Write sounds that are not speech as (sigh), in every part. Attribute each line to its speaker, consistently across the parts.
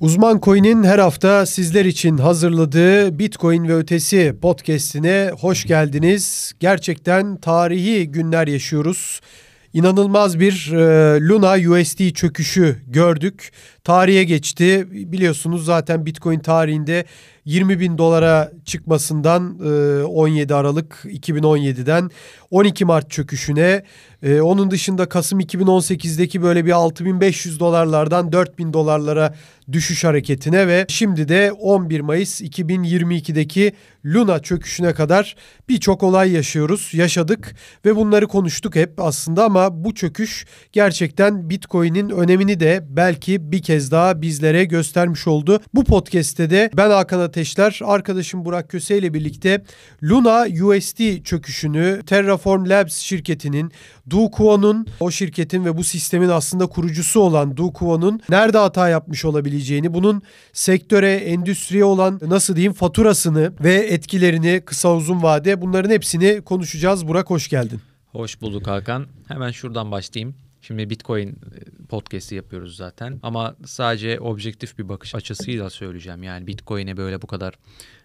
Speaker 1: Uzman Coin'in her hafta sizler için hazırladığı Bitcoin ve ötesi podcast'ine hoş geldiniz. Gerçekten tarihi günler yaşıyoruz. İnanılmaz bir e, Luna USD çöküşü gördük. Tarihe geçti. Biliyorsunuz zaten Bitcoin tarihinde 20 bin dolara çıkmasından 17 Aralık 2017'den 12 Mart çöküşüne onun dışında Kasım 2018'deki böyle bir 6500 dolarlardan 4000 dolarlara düşüş hareketine ve şimdi de 11 Mayıs 2022'deki Luna çöküşüne kadar birçok olay yaşıyoruz, yaşadık ve bunları konuştuk hep aslında ama bu çöküş gerçekten Bitcoin'in önemini de belki bir kez daha bizlere göstermiş oldu. Bu podcast'te de ben Hakan Ateşler, arkadaşım Burak Köse ile birlikte Luna USD çöküşünü Terraform Labs şirketinin, Do Kwon'un o şirketin ve bu sistemin aslında kurucusu olan Do Kwon'un nerede hata yapmış olabileceğini, bunun sektöre, endüstriye olan nasıl diyeyim faturasını ve etkilerini kısa uzun vade bunların hepsini konuşacağız. Burak hoş geldin.
Speaker 2: Hoş bulduk Hakan. Hemen şuradan başlayayım. Şimdi Bitcoin e, podcast'i yapıyoruz zaten ama sadece objektif bir bakış açısıyla söyleyeceğim. Yani Bitcoin'e böyle bu kadar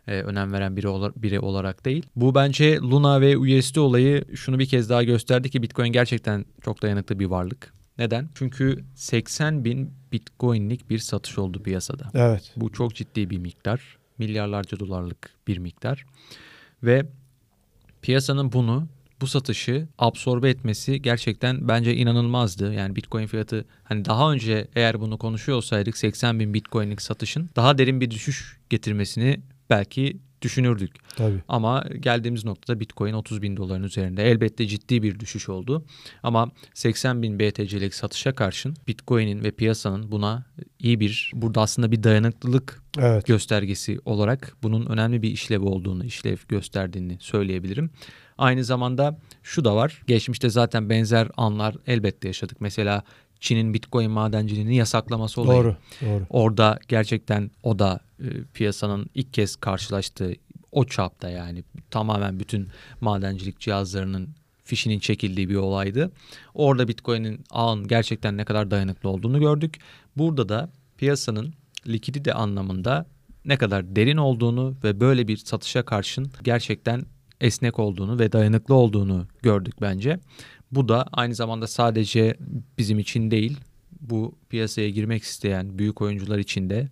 Speaker 2: e, önem veren biri, ola, biri olarak değil. Bu bence Luna ve USD olayı şunu bir kez daha gösterdi ki Bitcoin gerçekten çok dayanıklı bir varlık. Neden? Çünkü 80 bin Bitcoin'lik bir satış oldu piyasada.
Speaker 1: Evet.
Speaker 2: Bu çok ciddi bir miktar. Milyarlarca dolarlık bir miktar. Ve piyasanın bunu bu satışı absorbe etmesi gerçekten bence inanılmazdı. Yani Bitcoin fiyatı hani daha önce eğer bunu konuşuyor olsaydık 80 bin Bitcoin'lik satışın daha derin bir düşüş getirmesini belki düşünürdük.
Speaker 1: Tabii.
Speaker 2: Ama geldiğimiz noktada Bitcoin 30 bin doların üzerinde. Elbette ciddi bir düşüş oldu. Ama 80 bin BTC'lik satışa karşın Bitcoin'in ve piyasanın buna iyi bir, burada aslında bir dayanıklılık evet. göstergesi olarak bunun önemli bir işlevi olduğunu, işlev gösterdiğini söyleyebilirim. Aynı zamanda şu da var. Geçmişte zaten benzer anlar elbette yaşadık. Mesela Çin'in Bitcoin madenciliğini yasaklaması olayı.
Speaker 1: Doğru, doğru.
Speaker 2: Orada gerçekten o da e, piyasanın ilk kez karşılaştığı o çapta yani tamamen bütün madencilik cihazlarının fişinin çekildiği bir olaydı. Orada Bitcoin'in ağın gerçekten ne kadar dayanıklı olduğunu gördük. Burada da piyasanın likidite anlamında ne kadar derin olduğunu ve böyle bir satışa karşın gerçekten esnek olduğunu ve dayanıklı olduğunu gördük bence. Bu da aynı zamanda sadece bizim için değil, bu piyasaya girmek isteyen büyük oyuncular için de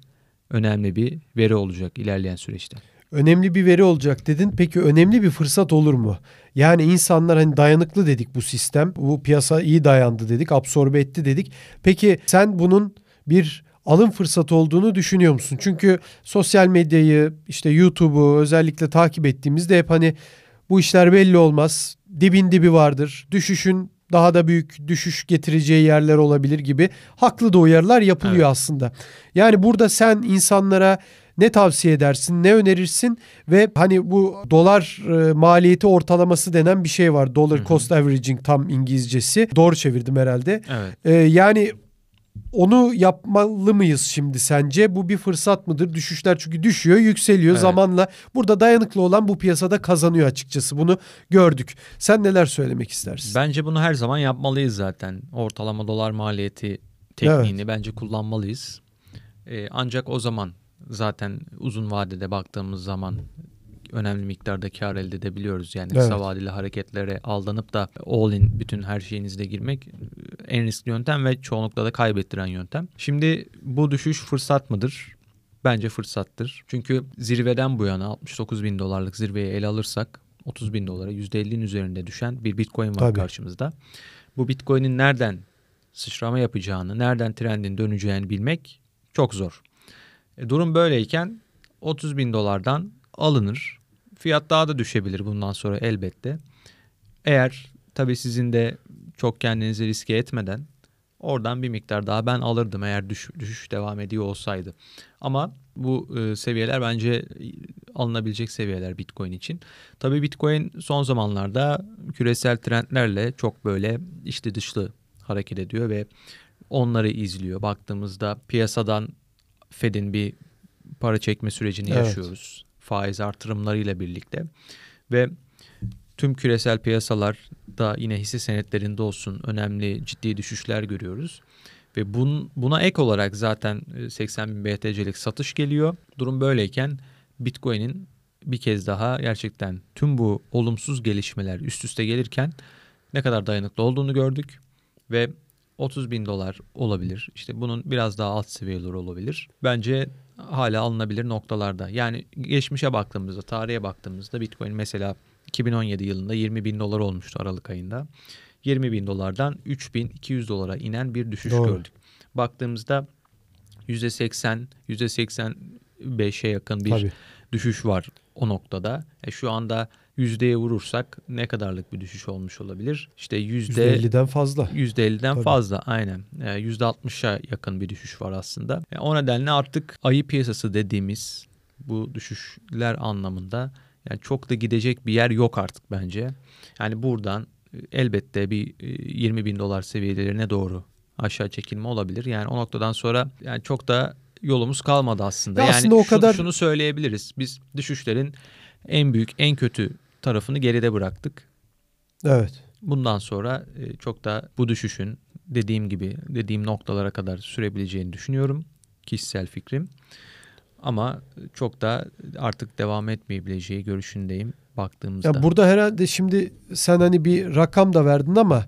Speaker 2: önemli bir veri olacak ilerleyen süreçte.
Speaker 1: Önemli bir veri olacak dedin. Peki önemli bir fırsat olur mu? Yani insanlar hani dayanıklı dedik bu sistem. Bu piyasa iyi dayandı dedik, absorbe etti dedik. Peki sen bunun bir alım fırsatı olduğunu düşünüyor musun? Çünkü sosyal medyayı, işte YouTube'u özellikle takip ettiğimizde hep hani bu işler belli olmaz. Dibin dibi vardır. Düşüşün daha da büyük düşüş getireceği yerler olabilir gibi haklı da uyarılar yapılıyor evet. aslında. Yani burada sen insanlara ne tavsiye edersin, ne önerirsin ve hani bu dolar e, maliyeti ortalaması denen bir şey var. Dollar cost averaging tam İngilizcesi. Doğru çevirdim herhalde.
Speaker 2: Evet.
Speaker 1: E, yani onu yapmalı mıyız şimdi sence? Bu bir fırsat mıdır? Düşüşler çünkü düşüyor, yükseliyor evet. zamanla. Burada dayanıklı olan bu piyasada kazanıyor açıkçası. Bunu gördük. Sen neler söylemek istersin?
Speaker 2: Bence bunu her zaman yapmalıyız zaten. Ortalama dolar maliyeti tekniğini evet. bence kullanmalıyız. Ee, ancak o zaman zaten uzun vadede baktığımız zaman önemli miktarda kar elde edebiliyoruz. Yani evet. kısa vadeli hareketlere aldanıp da all in bütün her şeyinizle girmek e, en riskli yöntem ve çoğunlukla da kaybettiren yöntem. Şimdi bu düşüş fırsat mıdır? Bence fırsattır. Çünkü zirveden bu yana 69 bin dolarlık zirveyi ele alırsak 30 bin dolara %50'nin üzerinde düşen bir bitcoin var Tabii. karşımızda. Bu bitcoin'in nereden sıçrama yapacağını, nereden trendin döneceğini bilmek çok zor. E, durum böyleyken 30 bin dolardan alınır. Fiyat daha da düşebilir bundan sonra elbette. Eğer tabii sizin de çok kendinizi riske etmeden oradan bir miktar daha ben alırdım eğer düş, düşüş devam ediyor olsaydı. Ama bu e, seviyeler bence alınabilecek seviyeler Bitcoin için. Tabii Bitcoin son zamanlarda küresel trendlerle çok böyle içli dışlı hareket ediyor ve onları izliyor. Baktığımızda piyasadan Fed'in bir para çekme sürecini evet. yaşıyoruz faiz artırımlarıyla birlikte ve tüm küresel piyasalarda yine hisse senetlerinde olsun önemli ciddi düşüşler görüyoruz. Ve bun, buna ek olarak zaten 80 bin BTC'lik satış geliyor. Durum böyleyken Bitcoin'in bir kez daha gerçekten tüm bu olumsuz gelişmeler üst üste gelirken ne kadar dayanıklı olduğunu gördük. Ve 30 bin dolar olabilir. İşte bunun biraz daha alt seviyeleri olabilir. Bence hala alınabilir noktalarda. Yani geçmişe baktığımızda, tarihe baktığımızda Bitcoin mesela 2017 yılında 20 bin dolar olmuştu Aralık ayında. 20 bin dolardan 3200 dolara inen bir düşüş Doğru. gördük. Baktığımızda %80, %85'e yakın bir Tabii. düşüş var o noktada. E şu anda yüzdeye vurursak ne kadarlık bir düşüş olmuş olabilir? İşte yüzde
Speaker 1: 50'den fazla.
Speaker 2: %50'den Tabii. fazla aynen. Yüzde 60'a yakın bir düşüş var aslında. Yani e, o nedenle artık ayı piyasası dediğimiz bu düşüşler anlamında yani çok da gidecek bir yer yok artık bence. Yani buradan e, elbette bir 20 e, bin dolar seviyelerine doğru aşağı çekilme olabilir. Yani o noktadan sonra yani çok da yolumuz kalmadı aslında. Ya yani aslında o kadar şunu söyleyebiliriz. Biz düşüşlerin en büyük, en kötü tarafını geride bıraktık.
Speaker 1: Evet.
Speaker 2: Bundan sonra e, çok da bu düşüşün dediğim gibi dediğim noktalara kadar sürebileceğini düşünüyorum. Kişisel fikrim. Ama çok da artık devam etmeyebileceği görüşündeyim baktığımızda.
Speaker 1: Ya burada herhalde şimdi sen hani bir rakam da verdin ama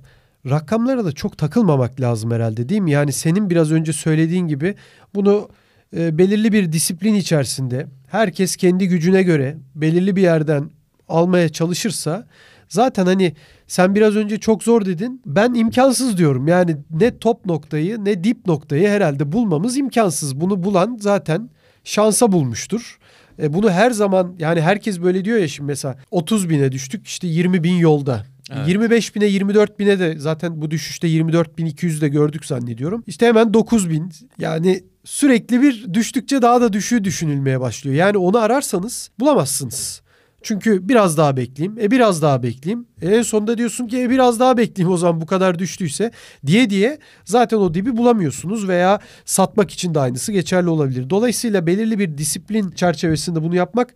Speaker 1: rakamlara da çok takılmamak lazım herhalde değil mi? Yani senin biraz önce söylediğin gibi bunu e, belirli bir disiplin içerisinde herkes kendi gücüne göre belirli bir yerden almaya çalışırsa zaten hani sen biraz önce çok zor dedin. Ben imkansız diyorum. Yani ne top noktayı ne dip noktayı herhalde bulmamız imkansız. Bunu bulan zaten şansa bulmuştur. E bunu her zaman yani herkes böyle diyor ya şimdi mesela 30 bine düştük işte 20 bin yolda. Evet. 25 bine 24 bine de zaten bu düşüşte 24 bin 200 de gördük zannediyorum. İşte hemen 9 bin yani sürekli bir düştükçe daha da düşüğü düşünülmeye başlıyor. Yani onu ararsanız bulamazsınız. Çünkü biraz daha bekleyeyim. E biraz daha bekleyeyim. E en sonunda diyorsun ki e biraz daha bekleyeyim o zaman bu kadar düştüyse diye diye zaten o dibi bulamıyorsunuz veya satmak için de aynısı geçerli olabilir. Dolayısıyla belirli bir disiplin çerçevesinde bunu yapmak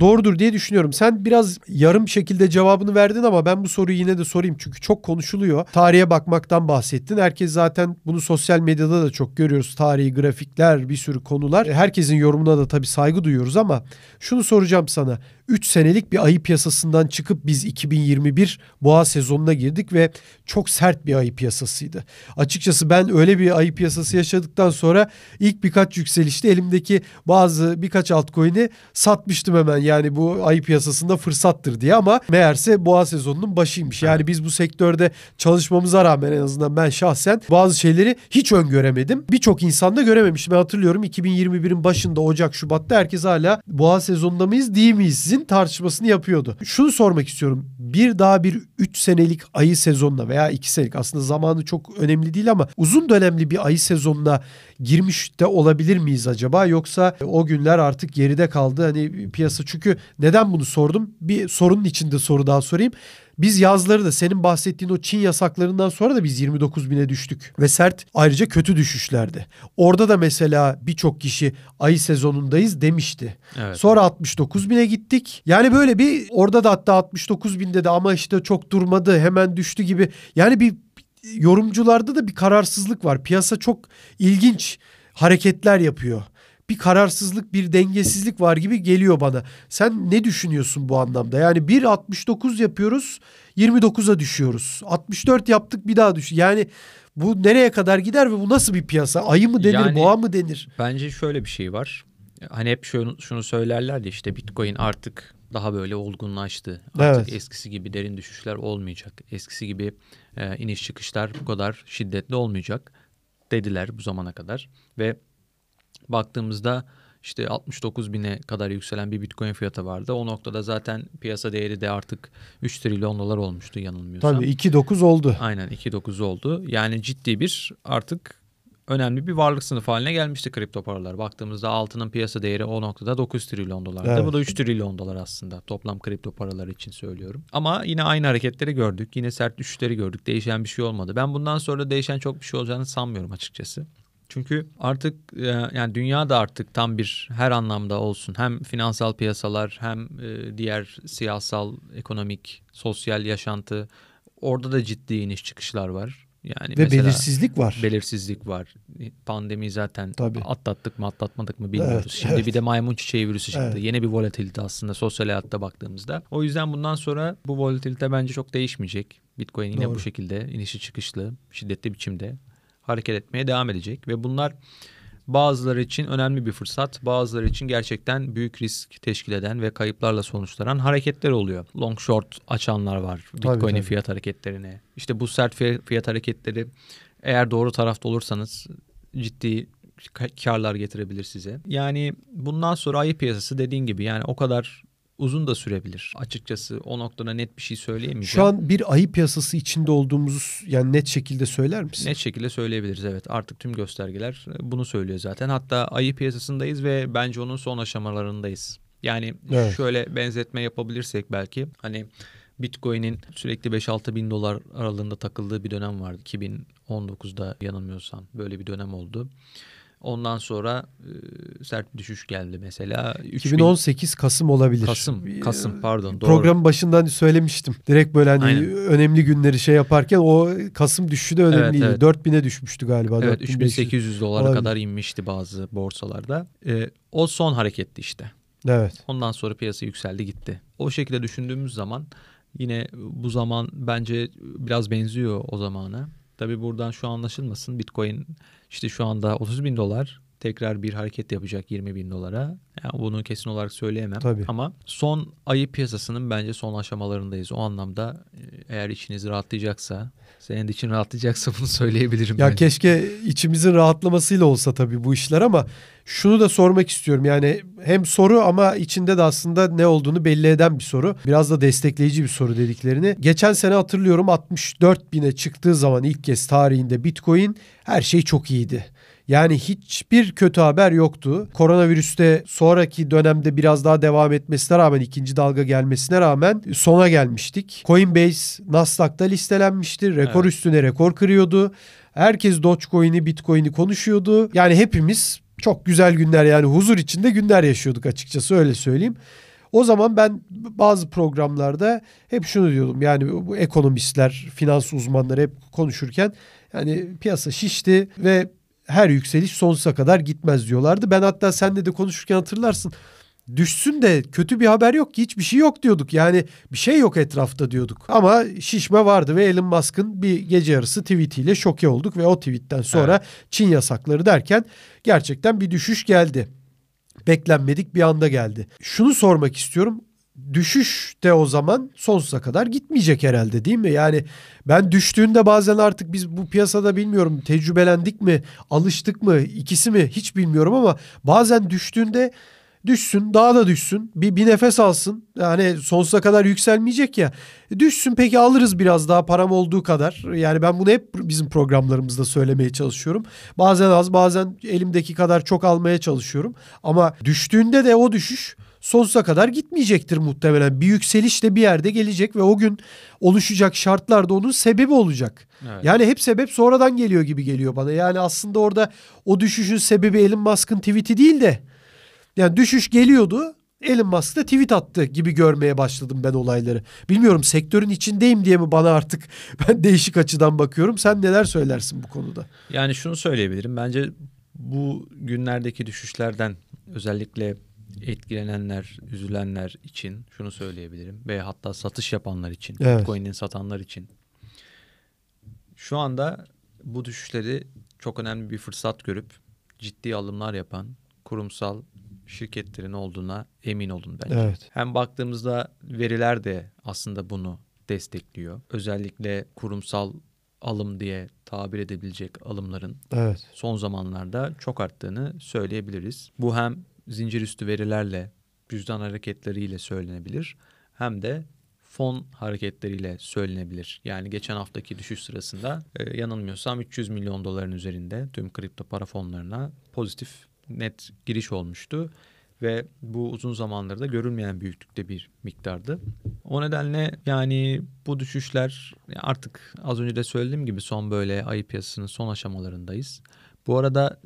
Speaker 1: doğrudur diye düşünüyorum. Sen biraz yarım şekilde cevabını verdin ama ben bu soruyu yine de sorayım çünkü çok konuşuluyor. Tarihe bakmaktan bahsettin. Herkes zaten bunu sosyal medyada da çok görüyoruz. Tarihi, grafikler, bir sürü konular. Herkesin yorumuna da tabii saygı duyuyoruz ama şunu soracağım sana. 3 senelik bir ayı piyasasından çıkıp biz 2021 boğa sezonuna girdik ve çok sert bir ayı piyasasıydı. Açıkçası ben öyle bir ayı piyasası yaşadıktan sonra ilk birkaç yükselişte elimdeki bazı birkaç altcoin'i satmıştım hemen. Yani bu ayı piyasasında fırsattır diye ama meğerse boğa sezonunun başıymış. Yani biz bu sektörde çalışmamıza rağmen en azından ben şahsen bazı şeyleri hiç öngöremedim. Birçok insan da görememiş. Ben hatırlıyorum 2021'in başında Ocak Şubat'ta herkes hala boğa sezonunda mıyız değil miyiz? sizin tartışmasını yapıyordu. Şunu sormak istiyorum. Bir daha bir 3 senelik ayı sezonuna veya 2 senelik aslında zamanı çok önemli değil ama uzun dönemli bir ayı sezonuna girmiş de olabilir miyiz acaba? Yoksa o günler artık geride kaldı. Hani piyasa çünkü neden bunu sordum? Bir sorunun içinde soru daha sorayım. Biz yazları da senin bahsettiğin o Çin yasaklarından sonra da biz 29 bine düştük. Ve sert ayrıca kötü düşüşlerdi. Orada da mesela birçok kişi ayı sezonundayız demişti. Evet. Sonra 69 bine gittik. Yani böyle bir orada da hatta 69 binde de ama işte çok durmadı hemen düştü gibi. Yani bir yorumcularda da bir kararsızlık var. Piyasa çok ilginç hareketler yapıyor bir kararsızlık, bir dengesizlik var gibi geliyor bana. Sen ne düşünüyorsun bu anlamda? Yani 1.69 yapıyoruz, 29'a düşüyoruz. 64 yaptık bir daha düş. Yani bu nereye kadar gider ve bu nasıl bir piyasa? Ayı mı denir, yani, boğa mı denir?
Speaker 2: Bence şöyle bir şey var. Hani hep şunu, şunu söylerler ya işte Bitcoin artık daha böyle olgunlaştı. Artık evet. eskisi gibi derin düşüşler olmayacak. Eskisi gibi e, iniş çıkışlar bu kadar şiddetli olmayacak dediler bu zamana kadar. Ve baktığımızda işte 69 bine kadar yükselen bir bitcoin fiyatı vardı. O noktada zaten piyasa değeri de artık 3 trilyon dolar olmuştu yanılmıyorsam.
Speaker 1: Tabii 2.9 oldu.
Speaker 2: Aynen 2.9 oldu. Yani ciddi bir artık önemli bir varlık sınıfı haline gelmişti kripto paralar. Baktığımızda altının piyasa değeri o noktada 9 trilyon dolardı. Evet. Bu da 3 trilyon dolar aslında toplam kripto paralar için söylüyorum. Ama yine aynı hareketleri gördük. Yine sert düşüşleri gördük. Değişen bir şey olmadı. Ben bundan sonra değişen çok bir şey olacağını sanmıyorum açıkçası. Çünkü artık e, yani dünya da artık tam bir her anlamda olsun. Hem finansal piyasalar hem e, diğer siyasal, ekonomik, sosyal yaşantı orada da ciddi iniş çıkışlar var. Yani
Speaker 1: Ve belirsizlik var.
Speaker 2: Belirsizlik var. Pandemi zaten
Speaker 1: Tabii.
Speaker 2: atlattık mı atlatmadık mı bilmiyoruz.
Speaker 1: Evet,
Speaker 2: Şimdi
Speaker 1: evet.
Speaker 2: bir de maymun çiçeği virüsü çıktı.
Speaker 1: Evet.
Speaker 2: Yeni bir volatilite aslında sosyal hayatta baktığımızda. O yüzden bundan sonra bu volatilite bence çok değişmeyecek. Bitcoin yine
Speaker 1: Doğru.
Speaker 2: bu şekilde inişi çıkışlı, şiddetli biçimde hareket etmeye devam edecek ve bunlar bazıları için önemli bir fırsat, bazıları için gerçekten büyük risk teşkil eden ve kayıplarla sonuçlanan hareketler oluyor. Long short açanlar var Bitcoin'in fiyat hareketlerine. İşte bu sert fiy- fiyat hareketleri eğer doğru tarafta olursanız ciddi ka- karlar getirebilir size. Yani bundan sonra ayı piyasası dediğin gibi yani o kadar uzun da sürebilir. Açıkçası o noktada net bir şey söyleyemeyeceğim.
Speaker 1: Şu an bir ayı piyasası içinde olduğumuzu yani net şekilde söyler misin?
Speaker 2: Net şekilde söyleyebiliriz evet. Artık tüm göstergeler e, bunu söylüyor zaten. Hatta ayı piyasasındayız ve bence onun son aşamalarındayız. Yani
Speaker 1: Evet.
Speaker 2: şöyle benzetme yapabilirsek belki hani Bitcoin'in sürekli 5-6 bin dolar aralığında takıldığı bir dönem vardı. 2019'da yanılmıyorsam böyle bir dönem oldu. Ondan sonra e, sert bir düşüş geldi mesela. 3000
Speaker 1: 2018 Kasım olabilir.
Speaker 2: Kasım, Kasım pardon doğru.
Speaker 1: Programın başından söylemiştim. Direkt böyle hani
Speaker 2: Aynen.
Speaker 1: önemli günleri şey yaparken o Kasım düşüşü de önemliydi.
Speaker 2: Evet,
Speaker 1: 4000'e düşmüştü galiba.
Speaker 2: Evet
Speaker 1: 4500.
Speaker 2: 3800 dolara
Speaker 1: Olabilir.
Speaker 2: kadar inmişti bazı borsalarda. E, o son hareketti işte.
Speaker 1: Evet.
Speaker 2: Ondan sonra piyasa yükseldi gitti. O şekilde düşündüğümüz zaman yine bu zaman bence biraz benziyor o zamana. Tabi buradan şu anlaşılmasın Bitcoin işte şu anda 30 bin dolar tekrar bir hareket yapacak 20 bin dolara. Yani bunu kesin olarak söyleyemem.
Speaker 1: Tabii.
Speaker 2: Ama son ayı piyasasının bence son aşamalarındayız. O anlamda e, eğer içiniz rahatlayacaksa, senin için rahatlayacaksa (laughs) bunu söyleyebilirim.
Speaker 1: Ya
Speaker 2: bence.
Speaker 1: keşke içimizin rahatlamasıyla olsa tabii bu işler ama şunu da sormak istiyorum. Yani hem soru ama içinde de aslında ne olduğunu belli eden bir soru. Biraz da destekleyici bir soru dediklerini. Geçen sene hatırlıyorum 64 bine çıktığı zaman ilk kez tarihinde Bitcoin her şey çok iyiydi. Yani hiçbir kötü haber yoktu. Koronavirüste sonraki dönemde biraz daha devam etmesine rağmen ikinci dalga gelmesine rağmen sona gelmiştik. Coinbase Nasdaq'ta listelenmişti. Rekor
Speaker 2: Evet.
Speaker 1: üstüne rekor kırıyordu. Herkes Dogecoin'i, Bitcoin'i konuşuyordu. Yani hepimiz çok güzel günler yani huzur içinde günler yaşıyorduk açıkçası öyle söyleyeyim. O zaman ben bazı programlarda hep şunu diyordum. Yani bu ekonomistler, finans uzmanları hep konuşurken yani piyasa şişti ve her yükseliş sonsuza kadar gitmez diyorlardı. Ben hatta seninle de konuşurken hatırlarsın. Düşsün de kötü bir haber yok ki hiçbir şey yok diyorduk. Yani bir şey yok etrafta diyorduk. Ama şişme vardı ve Elon Musk'ın bir gece yarısı tweetiyle şoke olduk ve o tweetten sonra Çin yasakları derken gerçekten bir düşüş geldi. Beklenmedik bir anda geldi. Şunu sormak istiyorum. Düşüş de o zaman sonsuza kadar gitmeyecek herhalde değil mi? Yani ben düştüğünde bazen artık biz bu piyasada bilmiyorum tecrübelendik mi, alıştık mı, ikisi mi hiç bilmiyorum ama bazen düştüğünde düşsün, daha da düşsün, bir, bir nefes alsın. Yani sonsuza kadar yükselmeyecek ya. Düşsün peki alırız biraz daha param olduğu kadar. Yani ben bunu hep bizim programlarımızda söylemeye çalışıyorum. Bazen az, bazen elimdeki kadar çok almaya çalışıyorum. Ama düştüğünde de o düşüş sonsuza kadar gitmeyecektir muhtemelen. Bir yükseliş de bir yerde gelecek ve o gün oluşacak şartlar da onun sebebi olacak.
Speaker 2: Evet.
Speaker 1: Yani hep sebep sonradan geliyor gibi geliyor bana. Yani aslında orada o düşüşün sebebi Elon Musk'ın tweet'i değil de yani düşüş geliyordu. Elon Musk da tweet attı gibi görmeye başladım ben olayları. Bilmiyorum sektörün içindeyim diye mi bana artık (laughs) ben değişik açıdan bakıyorum. Sen neler söylersin bu konuda?
Speaker 2: Yani şunu söyleyebilirim. Bence bu günlerdeki düşüşlerden özellikle etkilenenler, üzülenler için şunu söyleyebilirim. Ve hatta satış yapanlar için,
Speaker 1: Evet.
Speaker 2: Bitcoin'in satanlar için. Şu anda bu düşüşleri çok önemli bir fırsat görüp ciddi alımlar yapan kurumsal şirketlerin olduğuna emin olun bence.
Speaker 1: Evet.
Speaker 2: Hem baktığımızda veriler de aslında bunu destekliyor. Özellikle kurumsal alım diye tabir edebilecek alımların
Speaker 1: Evet.
Speaker 2: son zamanlarda çok arttığını söyleyebiliriz. Bu hem zincir üstü verilerle, cüzdan hareketleriyle söylenebilir hem de fon hareketleriyle söylenebilir. Yani geçen haftaki düşüş sırasında e, yanılmıyorsam 300 milyon doların üzerinde tüm kripto para fonlarına pozitif net giriş olmuştu ve bu uzun zamandır da görülmeyen büyüklükte bir miktardı. O nedenle yani bu düşüşler artık az önce de söylediğim gibi son böyle ayı piyasasının son aşamalarındayız. Bu arada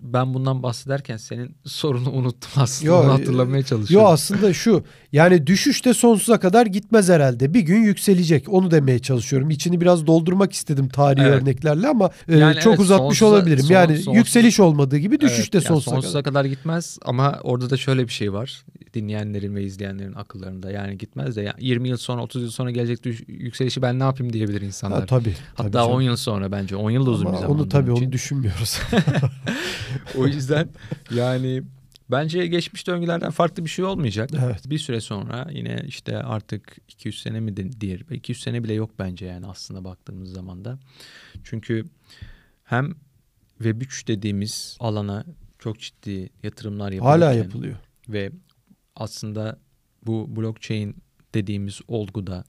Speaker 2: ben bundan bahsederken senin (laughs) sorunu unuttum aslında. Yo, Onu hatırlamaya çalışıyorum.
Speaker 1: Yo aslında şu yani düşüşte sonsuza kadar gitmez herhalde. Bir gün yükselecek. Onu demeye çalışıyorum. İçini biraz doldurmak istedim tarihi evet. örneklerle ama e, yani çok evet, uzatmış sonsuza, olabilirim. Son, yani sonsuza, yükseliş olmadığı gibi düşüşte evet, sonsuza,
Speaker 2: yani sonsuza kadar. kadar gitmez ama orada da şöyle bir şey var. Dinleyenlerin ve izleyenlerin akıllarında. Yani gitmez de yani 20 yıl sonra 30 yıl sonra gelecek düş, yükselişi ben ne yapayım diyebilir insanlar. Ha,
Speaker 1: tabii.
Speaker 2: Hatta tabii 10 yıl sonra bence. 10 yıl da uzun ama bir zaman.
Speaker 1: Onu tabii için. onu düşünmüyoruz. (laughs) (laughs)
Speaker 2: o yüzden yani bence geçmiş döngülerden farklı bir şey olmayacak. Evet. Bir süre sonra yine işte artık 200 sene mi diğer 200 sene bile yok bence yani aslında baktığımız zaman da. Çünkü hem Web3 dediğimiz alana çok ciddi yatırımlar yapılıyor.
Speaker 1: Hala yapılıyor.
Speaker 2: Ve aslında bu blockchain dediğimiz olguda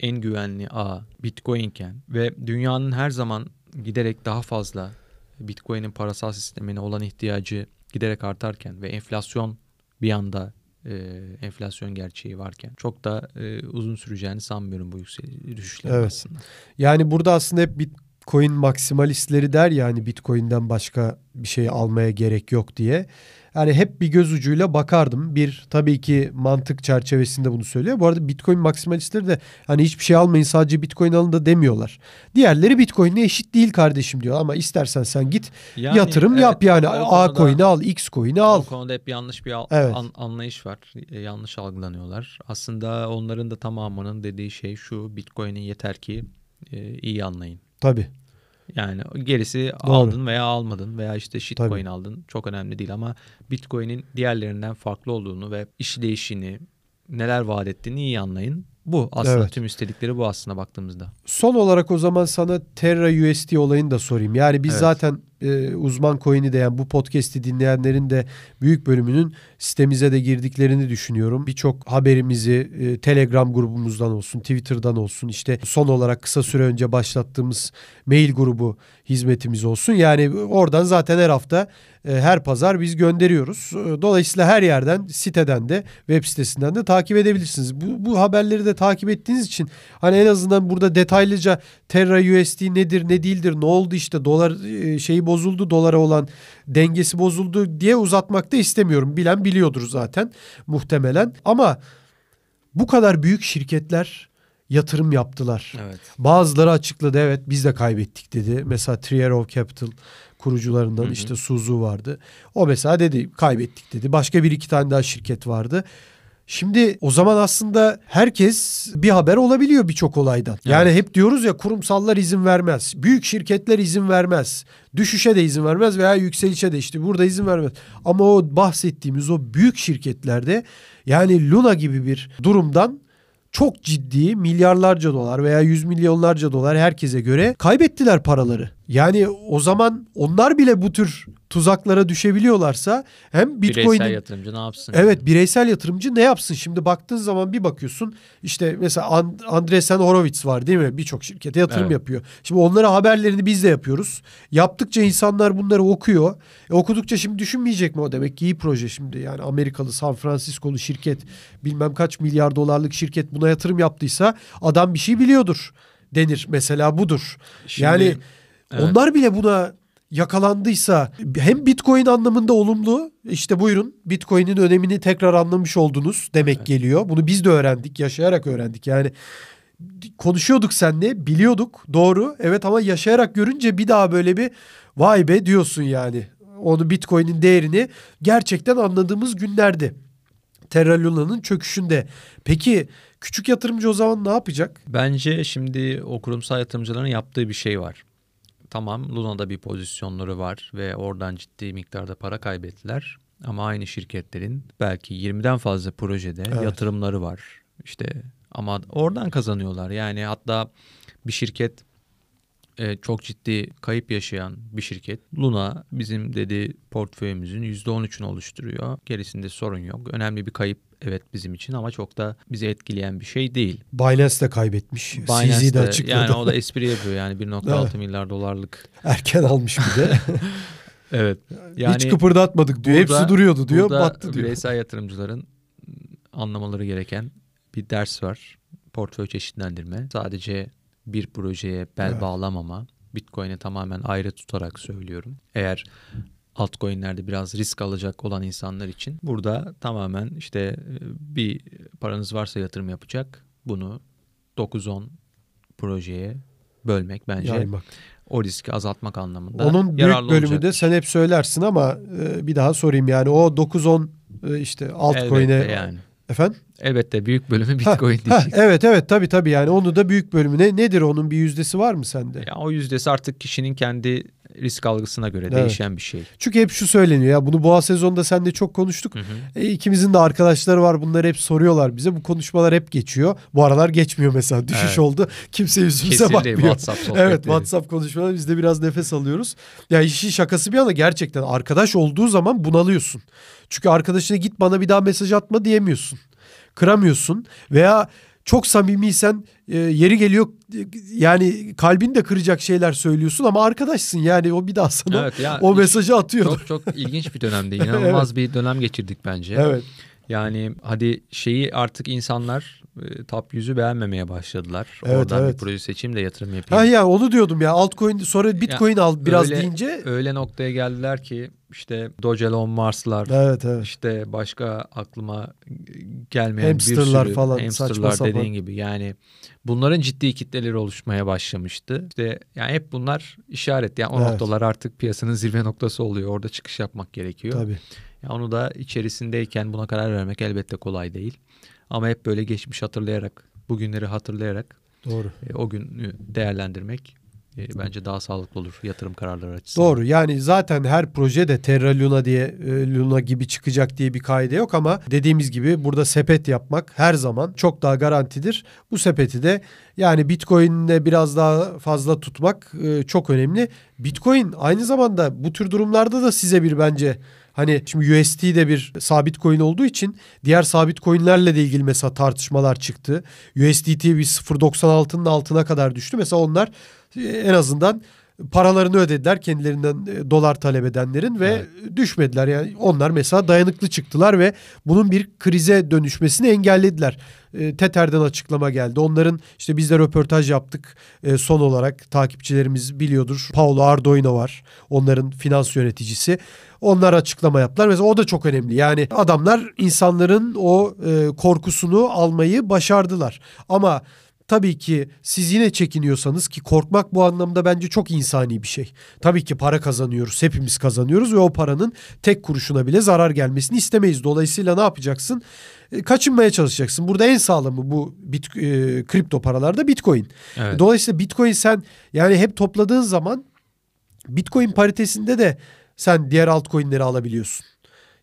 Speaker 2: en güvenli ağ Bitcoin'ken ve dünyanın her zaman giderek daha fazla Bitcoin'in parasal sistemine olan ihtiyacı giderek artarken ve enflasyon bir anda e, enflasyon gerçeği varken çok da e, uzun süreceğini sanmıyorum bu yükseliş düşüşler evet. aslında.
Speaker 1: Yani burada aslında hep Bitcoin maksimalistleri der ya hani Bitcoin'den başka bir şey almaya gerek yok diye. Yani hep bir göz ucuyla bakardım. Bir tabii ki mantık çerçevesinde bunu söylüyor. Bu arada Bitcoin maksimalistleri de hani hiçbir şey almayın sadece Bitcoin alın da demiyorlar. Diğerleri Bitcoin'le eşit değil kardeşim diyor ama istersen sen git yani, yatırım evet, yap yani A coin'i al, X coin'i al.
Speaker 2: O konuda hep yanlış bir al- evet. an- anlayış var. E, yanlış algılanıyorlar. Aslında onların da tamamının dediği şey şu Bitcoin'i yeter ki e, iyi anlayın.
Speaker 1: Tabii.
Speaker 2: Yani gerisi Doğru. aldın veya almadın veya işte shitcoin Tabii. aldın çok önemli değil ama Bitcoin'in diğerlerinden farklı olduğunu ve işleyişini neler vaat ettiğini iyi anlayın. Bu aslında evet. tüm üstedikleri bu aslında baktığımızda.
Speaker 1: Son olarak o zaman sana Terra USD olayını da sorayım. Yani biz evet. zaten e, uzman coin'i de yani bu podcast'i dinleyenlerin de büyük bölümünün sitemize de girdiklerini düşünüyorum. Birçok haberimizi e, Telegram grubumuzdan olsun, Twitter'dan olsun işte son olarak kısa süre önce başlattığımız mail grubu hizmetimiz olsun. Yani oradan zaten her hafta e, her pazar biz gönderiyoruz. E, dolayısıyla her yerden siteden de web sitesinden de takip edebilirsiniz. Bu, bu haberleri de takip ettiğiniz için hani en azından burada detaylıca Terra USD nedir ne değildir ne oldu işte dolar e, şeyi bozuldu dolara olan dengesi bozuldu diye uzatmak da istemiyorum. Bilen biliyordur zaten muhtemelen ama bu kadar büyük şirketler yatırım yaptılar. Evet. Bazıları açıkladı evet biz de kaybettik dedi. Mesela Trier of Capital kurucularından hı hı. işte Suzu vardı. O mesela dedi kaybettik dedi. Başka bir iki tane daha şirket vardı. Şimdi o zaman aslında herkes bir haber olabiliyor birçok olaydan. Yani evet. hep diyoruz ya kurumsallar izin vermez. Büyük şirketler izin vermez. Düşüşe de izin vermez veya yükselişe de işte burada izin vermez. Ama o bahsettiğimiz o büyük şirketlerde yani Luna gibi bir durumdan çok ciddi milyarlarca dolar veya yüz milyonlarca dolar herkese göre kaybettiler paraları. Yani o zaman onlar bile bu tür tuzaklara düşebiliyorlarsa hem Bitcoin'in...
Speaker 2: Bireysel yatırımcı ne yapsın?
Speaker 1: Evet yani? bireysel yatırımcı ne yapsın? Şimdi baktığın zaman bir bakıyorsun işte mesela And Andresen Horowitz var değil mi? Birçok şirkete yatırım evet. yapıyor. Şimdi onlara haberlerini biz de yapıyoruz. Yaptıkça insanlar bunları okuyor. E, okudukça şimdi düşünmeyecek mi o demek ki iyi proje şimdi. Yani Amerikalı San Francisco'lu şirket bilmem kaç milyar dolarlık şirket buna yatırım yaptıysa adam bir şey biliyordur denir. Mesela budur. Şimdi... Yani Evet. Onlar bile buna yakalandıysa hem Bitcoin anlamında olumlu işte buyurun Bitcoin'in önemini tekrar anlamış oldunuz demek evet. geliyor. Bunu biz de öğrendik yaşayarak öğrendik yani konuşuyorduk seninle biliyorduk doğru evet ama yaşayarak görünce bir daha böyle bir vay be diyorsun yani. Onu Bitcoin'in değerini gerçekten anladığımız günlerdi. Terra Luna'nın çöküşünde. Peki küçük yatırımcı o zaman ne yapacak?
Speaker 2: Bence şimdi o kurumsal yatırımcıların yaptığı bir şey var. Tamam Luna'da bir pozisyonları var ve oradan ciddi miktarda para kaybettiler. Ama aynı şirketlerin belki 20'den fazla projede evet. yatırımları var. İşte ama oradan kazanıyorlar. Yani hatta bir şirket e, çok ciddi kayıp yaşayan bir şirket. Luna bizim dedi portföyümüzün %13'ünü oluşturuyor. Gerisinde sorun yok. Önemli bir kayıp evet bizim için ama çok da bizi etkileyen bir şey değil.
Speaker 1: Binance de kaybetmiş. Binance de açıkladı.
Speaker 2: Yani o da espri yapıyor yani (laughs) 1.6 milyar dolarlık.
Speaker 1: Erken almış bir de. (laughs)
Speaker 2: evet.
Speaker 1: Yani Hiç kıpırdatmadık diyor. Burada, Hepsi duruyordu diyor. Battı diyor.
Speaker 2: Bireysel yatırımcıların anlamaları gereken bir ders var. Portföy çeşitlendirme. Sadece bir projeye bel evet. bağlamama Bitcoin'i tamamen ayrı tutarak söylüyorum. Eğer altcoin'lerde biraz risk alacak olan insanlar için burada tamamen işte e, bir paranız varsa yatırım yapacak. Bunu 9-10 projeye bölmek bence Yaymak. o riski azaltmak anlamında
Speaker 1: Onun büyük bölümü olacak. de sen hep söylersin ama e, bir daha sorayım yani o 9-10 e, işte altcoin'e yani. Efendim?
Speaker 2: Elbette büyük bölümü Bitcoin diyeceksin.
Speaker 1: Evet evet tabii tabii yani onu da büyük bölümü ne, nedir onun bir yüzdesi var mı sende?
Speaker 2: Ya o yüzdesi artık kişinin kendi risk algısına göre evet. değişen bir şey.
Speaker 1: Çünkü hep şu söyleniyor ya bunu boğa sezonunda sen de çok konuştuk. Hı hı. E, ikimizin de arkadaşları var bunları hep soruyorlar bize. Bu konuşmalar hep geçiyor. Bu aralar geçmiyor mesela düşüş evet. oldu. Kimse yüzümüze Kesildi bakmıyor. WhatsApp sohbetleri. Evet WhatsApp konuşmalar biz de biraz nefes alıyoruz. Ya işin şakası bir yana gerçekten arkadaş olduğu zaman bunalıyorsun. Çünkü arkadaşına git bana bir daha mesaj atma diyemiyorsun. Kıramıyorsun veya çok samimiysen e, yeri geliyor yani kalbini de kıracak şeyler söylüyorsun ama arkadaşsın yani o bir daha sana evet, ya, o mesajı atıyor.
Speaker 2: Çok çok ilginç bir dönemdi. (laughs) İnanılmaz evet. bir dönem geçirdik bence. Evet. Yani hadi şeyi artık insanlar top yüzü beğenmemeye başladılar. Evet, Oradan evet. bir proje seçeyim de yatırım yapayım.
Speaker 1: Ha ya onu diyordum ya altcoin sonra bitcoin ya, al biraz
Speaker 2: öyle,
Speaker 1: deyince.
Speaker 2: Öyle noktaya geldiler ki işte Doge Elon Mars'lar evet, evet. işte başka aklıma gelmeyen
Speaker 1: hamsterlar
Speaker 2: bir sürü
Speaker 1: falan,
Speaker 2: hamsterlar dediğin sapan. gibi yani bunların ciddi kitleleri oluşmaya başlamıştı. İşte yani hep bunlar işaret yani o evet. noktalar artık piyasanın zirve noktası oluyor. Orada çıkış yapmak gerekiyor. Tabii. Yani onu da içerisindeyken buna karar vermek elbette kolay değil. Ama hep böyle geçmiş hatırlayarak, bugünleri hatırlayarak Doğru. E, o günü değerlendirmek e, bence daha sağlıklı olur yatırım kararları açısından.
Speaker 1: Doğru yani zaten her proje de Terra Luna diye e, Luna gibi çıkacak diye bir kaide yok ama dediğimiz gibi burada sepet yapmak her zaman çok daha garantidir. Bu sepeti de yani Bitcoin'de biraz daha fazla tutmak e, çok önemli. Bitcoin aynı zamanda bu tür durumlarda da size bir bence Hani şimdi UST de bir sabit coin olduğu için diğer sabit coinlerle de ilgili mesela tartışmalar çıktı. USDT bir 0.96'nın altına kadar düştü. Mesela onlar e, en azından paralarını ödediler kendilerinden e, dolar talep edenlerin ve evet. düşmediler. Yani onlar mesela dayanıklı çıktılar ve bunun bir krize dönüşmesini engellediler. E, Tether'den açıklama geldi. Onların işte biz de röportaj yaptık e, son olarak takipçilerimiz biliyordur. Paulo Ardoino var. Onların finans yöneticisi. Onlar açıklama yaptılar. Mesela o da çok önemli. Yani adamlar insanların o e, korkusunu almayı başardılar. Ama Tabii ki siz yine çekiniyorsanız ki korkmak bu anlamda bence çok insani bir şey. Tabii ki para kazanıyoruz, hepimiz kazanıyoruz ve o paranın tek kuruşuna bile zarar gelmesini istemeyiz. Dolayısıyla ne yapacaksın? E, kaçınmaya çalışacaksın. Burada en sağlamı bu bit, e, kripto paralarda Bitcoin. Evet. Dolayısıyla Bitcoin sen yani hep topladığın zaman Bitcoin paritesinde de sen diğer altcoin'leri alabiliyorsun.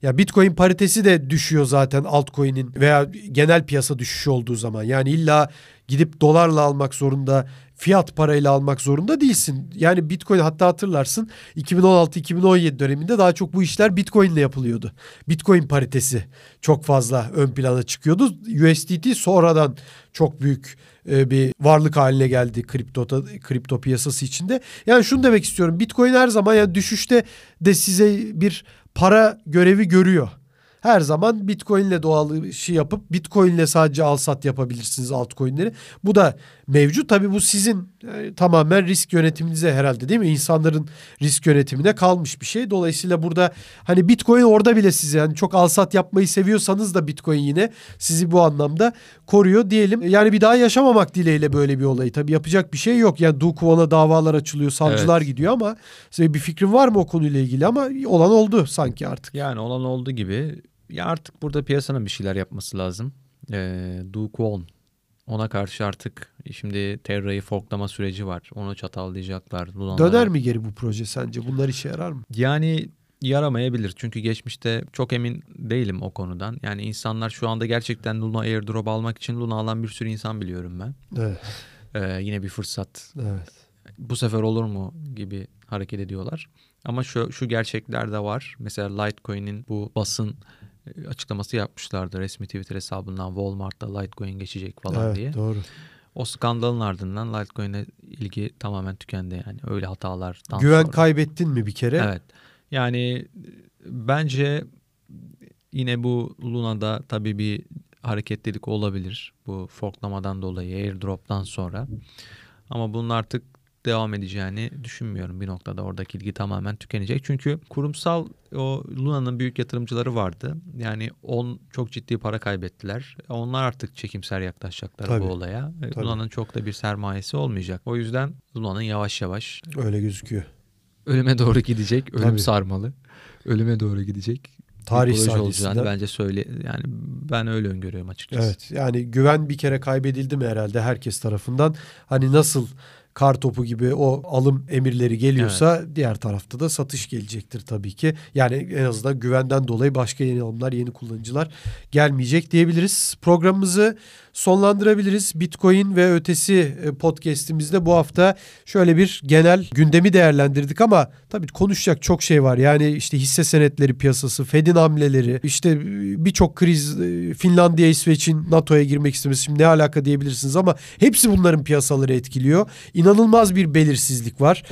Speaker 1: Ya Bitcoin paritesi de düşüyor zaten altcoin'in veya genel piyasa düşüşü olduğu zaman. Yani illa gidip dolarla almak zorunda, fiyat parayla almak zorunda değilsin. Yani Bitcoin hatta hatırlarsın 2016-2017 döneminde daha çok bu işler Bitcoin ile yapılıyordu. Bitcoin paritesi çok fazla ön plana çıkıyordu. USDT sonradan çok büyük e, bir varlık haline geldi kripto kripto piyasası içinde. Yani şunu demek istiyorum. Bitcoin her zaman yani düşüşte de size bir para görevi görüyor her zaman Bitcoin ile doğal işi yapıp Bitcoin ile sadece al sat yapabilirsiniz altcoin'leri. Bu da mevcut. Tabii bu sizin e, tamamen risk yönetiminize herhalde değil mi? İnsanların risk yönetimine kalmış bir şey. Dolayısıyla burada hani Bitcoin orada bile size yani çok al sat yapmayı seviyorsanız da Bitcoin yine sizi bu anlamda koruyor diyelim. Yani bir daha yaşamamak dileğiyle böyle bir olayı. Tabii yapacak bir şey yok. Yani Du Kwon'a davalar açılıyor, savcılar evet. gidiyor ama size bir fikrin var mı o konuyla ilgili ama olan oldu sanki artık.
Speaker 2: Yani olan oldu gibi ya artık burada piyasanın bir şeyler yapması lazım. Ee, Du Kwon ona karşı artık şimdi Terra'yı forklama süreci var. Onu çatallayacaklar.
Speaker 1: Lunanlara. Döner mi geri bu proje sence? Bunlar işe yarar mı?
Speaker 2: Yani yaramayabilir. Çünkü geçmişte çok emin değilim o konudan. Yani insanlar şu anda gerçekten Luna airdrop almak için Luna alan bir sürü insan biliyorum ben. Evet. Ee, yine bir fırsat. Evet. Bu sefer olur mu gibi hareket ediyorlar. Ama şu, şu gerçekler de var. Mesela Litecoin'in bu basın e, açıklaması yapmışlardı resmi Twitter hesabından Walmart'ta Litecoin geçecek falan evet, diye. Doğru. O skandalın ardından Litecoin'e ilgi tamamen tükendi yani öyle hatalardan
Speaker 1: Güven sonra. kaybettin mi bir kere?
Speaker 2: Evet. Yani bence yine bu Luna'da tabii bir hareketlilik olabilir. Bu forklamadan dolayı airdrop'tan sonra. Ama bunun artık devam edeceğini düşünmüyorum bir noktada oradaki ilgi tamamen tükenecek. Çünkü kurumsal o Luna'nın büyük yatırımcıları vardı. Yani on çok ciddi para kaybettiler. Onlar artık çekimser yaklaşacaklar Tabii. bu olaya. Tabii. Luna'nın çok da bir sermayesi olmayacak. O yüzden Luna'nın yavaş yavaş
Speaker 1: öyle gözüküyor.
Speaker 2: Ölüme doğru gidecek. Ölüm Tabii. sarmalı. Ölüme doğru gidecek
Speaker 1: tarih sahnesinde.
Speaker 2: bence söyle yani ben öyle öngörüyorum açıkçası.
Speaker 1: Evet yani güven bir kere kaybedildi mi herhalde herkes tarafından. Hani nasıl kar topu gibi o alım emirleri geliyorsa evet. diğer tarafta da satış gelecektir tabii ki. Yani en azından güvenden dolayı başka yeni alımlar, yeni kullanıcılar gelmeyecek diyebiliriz. Programımızı sonlandırabiliriz. Bitcoin ve ötesi e, podcast'imizde bu hafta şöyle bir genel gündemi değerlendirdik ama tabii konuşacak çok şey var. Yani işte hisse senetleri piyasası, Fed'in hamleleri, işte e, birçok kriz, e, Finlandiya, İsveç'in NATO'ya girmek istemesi şimdi ne alaka diyebilirsiniz ama hepsi bunların piyasaları etkiliyor. İnanılmaz bir belirsizlik var.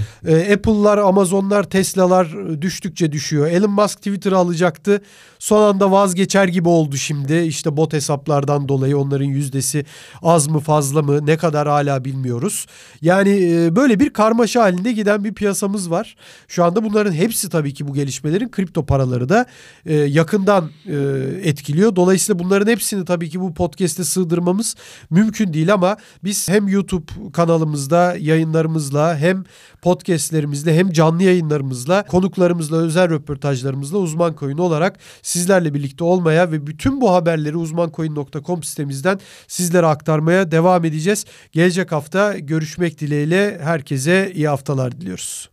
Speaker 1: Apple'lar, Amazon'lar, Tesla'lar düştükçe düşüyor. Elon Musk Twitter'ı alacaktı. Son anda vazgeçer gibi oldu şimdi. İşte bot hesaplardan dolayı onların yüzdesi az mı fazla mı ne kadar hala bilmiyoruz. Yani e, böyle bir karmaşa halinde giden bir piyasamız var. Şu anda bunların hepsi tabii ki bu gelişmelerin kripto paraları da e, yakından e, etkiliyor. Dolayısıyla bunların hepsini tabii ki bu podcast'e sığdırmamız mümkün değil ama biz hem YouTube kanalımızda yayınlarımızla hem podcastlerimizle hem canlı yayınlarımızla konuklarımızla özel röportajlarımızla uzman koyun olarak sizlerle birlikte olmaya ve bütün bu haberleri uzmancoin.com sitemizden sizlere aktarmaya devam edeceğiz. Gelecek hafta görüşmek dileğiyle herkese iyi haftalar diliyoruz.